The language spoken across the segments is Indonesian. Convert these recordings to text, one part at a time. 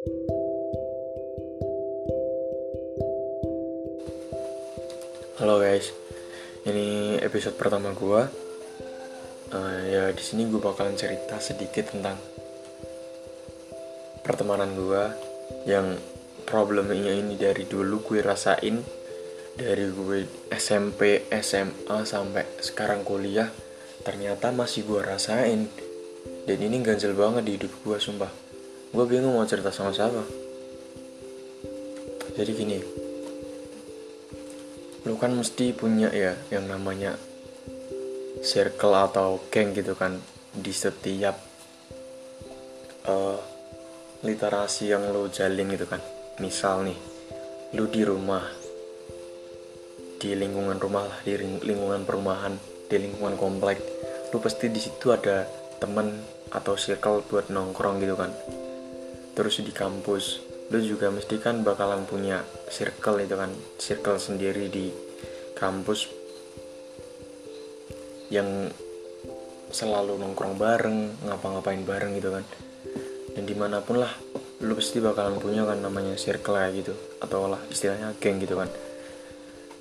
Halo guys, ini episode pertama gue. Uh, ya di sini gue bakalan cerita sedikit tentang pertemanan gue yang problemnya ini dari dulu gue rasain dari gue SMP, SMA sampai sekarang kuliah. Ternyata masih gue rasain. Dan ini ganjel banget di hidup gue sumpah gue bingung mau cerita sama siapa. Jadi gini. Lu kan mesti punya ya yang namanya circle atau geng gitu kan di setiap uh, literasi yang lu jalin gitu kan. Misal nih lu di rumah di lingkungan rumah lah di lingkungan perumahan di lingkungan komplek lu pasti di situ ada temen atau circle buat nongkrong gitu kan terus di kampus. Lu juga mesti kan bakalan punya circle itu kan circle sendiri di kampus yang selalu nongkrong bareng ngapa-ngapain bareng gitu kan. Dan di mana pun lah lu pasti bakalan punya kan namanya circle kayak gitu atau lah istilahnya geng gitu kan.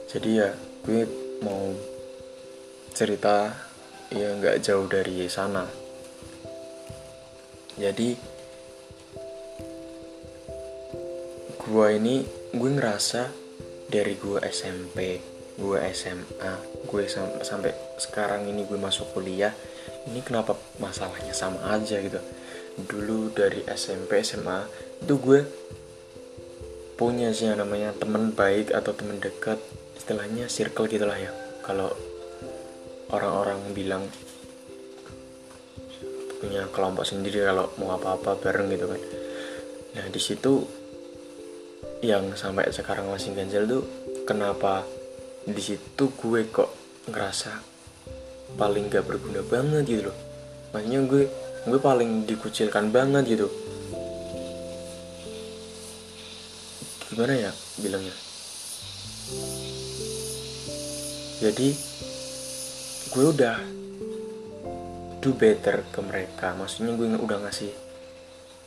Jadi ya gue mau cerita ya nggak jauh dari sana. Jadi gue ini gue ngerasa dari gue SMP gue SMA gue sam sampai sekarang ini gue masuk kuliah ini kenapa masalahnya sama aja gitu? Dulu dari SMP SMA itu gue punya sih yang namanya teman baik atau teman dekat istilahnya circle gitulah ya. Kalau orang-orang bilang punya kelompok sendiri kalau mau apa-apa bareng gitu kan. Nah di situ yang sampai sekarang masih ganjel tuh kenapa di situ gue kok ngerasa paling gak berguna banget gitu loh. Maksudnya gue gue paling dikucilkan banget gitu. Gimana ya bilangnya? Jadi gue udah do better ke mereka. Maksudnya gue udah ngasih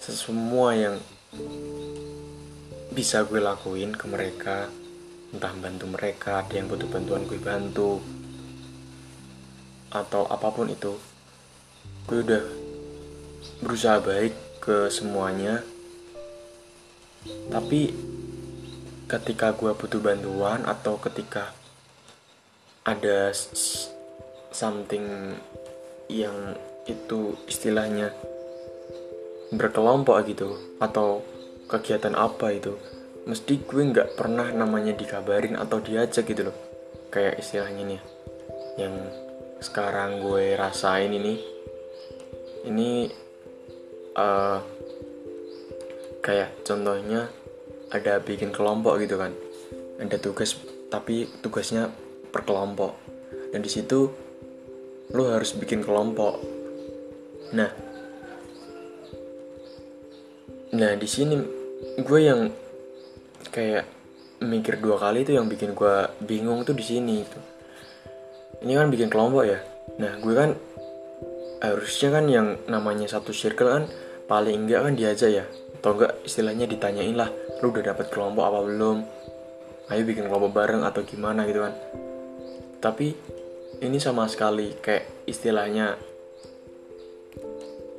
semua yang bisa gue lakuin ke mereka. Entah bantu mereka ada yang butuh bantuan gue bantu. Atau apa pun itu. Gue udah berusaha baik ke semuanya. Tapi ketika gue butuh bantuan atau ketika ada something yang itu istilahnya berkelompok gitu atau kegiatan apa itu? Mesti gue nggak pernah namanya dikabarin atau diajak gitu loh. Kayak istilahnya nih yang sekarang gue rasain ini ini uh, kayak contohnya ada bikin kelompok gitu kan. Ada tugas tapi tugasnya per kelompok. Dan di situ lo harus bikin kelompok. Nah nah di sini gue yang kayak mikir dua kali itu yang bikin gue bingung tuh di sini itu ini kan bikin kelompok ya. Nah gue kan harusnya kan yang namanya satu circle kan paling enggak kan diajak ya. Atau enggak istilahnya ditanyain lah lu udah dapat kelompok apa belum? Ayo bikin kelompok bareng atau gimana gitu kan. Tapi ini sama sekali kayak istilahnya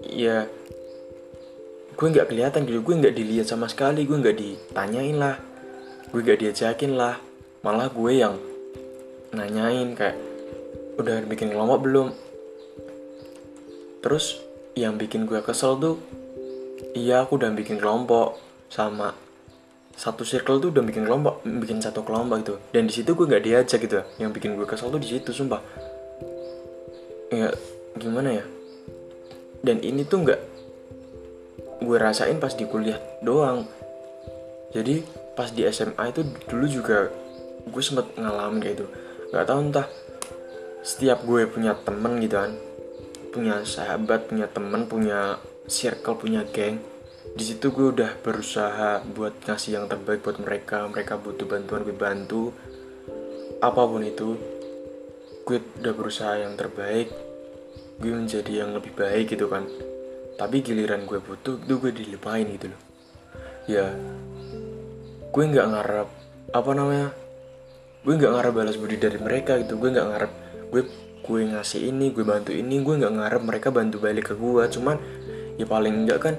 ya gue nggak kelihatan gitu gue nggak dilihat sama sekali gue nggak ditanyain lah. Gue nggak diajakin lah. Malah gue yang nanyain kayak udah bikin kelompok belum? Terus yang bikin gue kesel tuh iya aku udah bikin kelompok sama satu circle tuh udah bikin kelompok bikin satu kelompok itu dan di situ gue nggak diajak gitu. Yang bikin gue kesel tuh di situ sumpah. Ya gimana ya? Dan ini tuh nggak gue rasain pas di kuliah doang. Jadi pas di SMA itu dulu juga gue sempet ngalamin kayak itu nggak tahu entah setiap gue punya temen gitu kan punya sahabat punya temen punya circle punya geng di situ gue udah berusaha buat ngasih yang terbaik buat mereka. Mereka butuh bantuan gue bantu. Apa pun itu gue udah berusaha yang terbaik. Gue menjadi yang lebih baik gitu kan tapi giliran gue butuh tuh gue dilupain gitu loh. Ya gue nggak ngarep apa namanya gue nggak ngarep balas budi dari mereka gitu. Gue nggak ngarep gue gue ngasih ini gue bantu ini. Gue nggak ngarep mereka bantu balik ke gue. Cuman ya paling enggak kan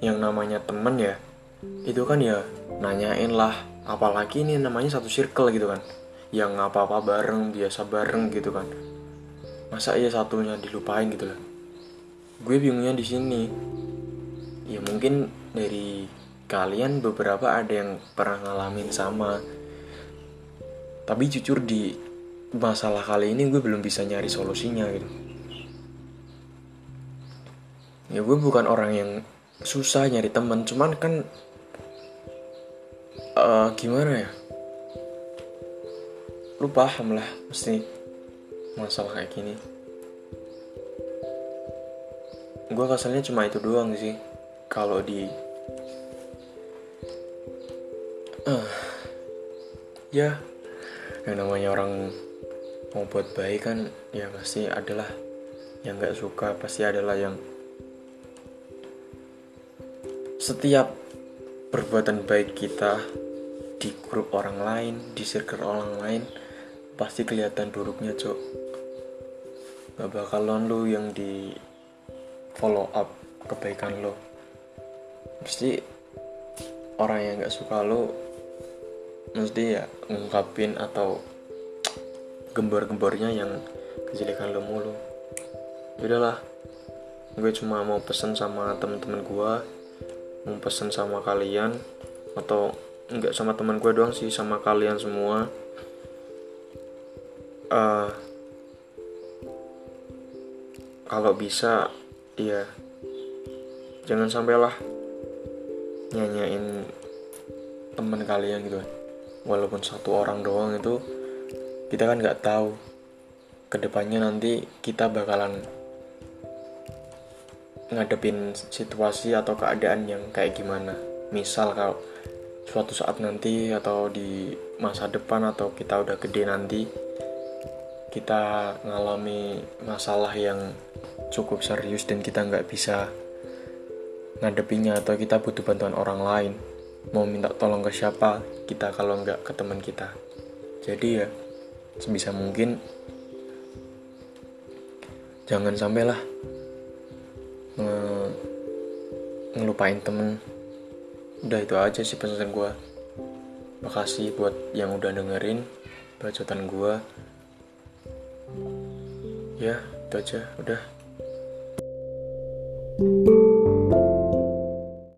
yang namanya temen ya itu kan ya nanyain lah apalagi ini namanya satu circle gitu kan. Yang apa-apa bareng biasa bareng gitu kan. Masa iya satunya dilupain gitu lah gue bingungnya di sini. Ya mungkin dari kalian beberapa ada yang pernah ngalamin sama. Tapi jujur di masalah kali ini gue belum bisa nyari solusinya gitu. Ya gue bukan orang yang susah nyari teman cuman kan uh, gimana ya? Lu paham lah mesti masalah kayak gini gue keselnya cuma itu doang sih. Kalau di uh, ya yang namanya orang mau buat baik kan ya pasti adalah yang nggak suka pasti adalah yang setiap perbuatan baik kita di grup orang lain di circle orang lain pasti kelihatan buruknya cok. Gak bakalan lo yang di follow up kebaikan lo. Pasti orang yang gak suka lo mesti ya ngungkapin atau gembor-gembornya yang kejelekan lo mulu. Udahlah gue cuma mau pesen sama temen-temen gue mau pesen sama kalian atau enggak sama teman gue doang sih sama kalian semua. Uh, kalau bisa ya jangan sampailah nyanyain teman kalian gitu. Walaupun satu orang doang itu kita kan nggak tahu. Ke depannya nanti kita bakalan ngadepin situasi atau keadaan yang kayak gimana. Misal kalau suatu saat nanti atau di masa depan atau kita udah gede nanti kita ngalami masalah yang cukup serius dan kita nggak bisa ngadepinya atau kita butuh bantuan orang lain. Mau minta tolong ke siapa kita kalau nggak ke teman kita. Jadi ya sebisa mungkin jangan sampailah nge ngelupain temen. Udah itu aja sih pesan gue makasih buat yang udah dengerin bacotan gue ya itu aja. Udah thank you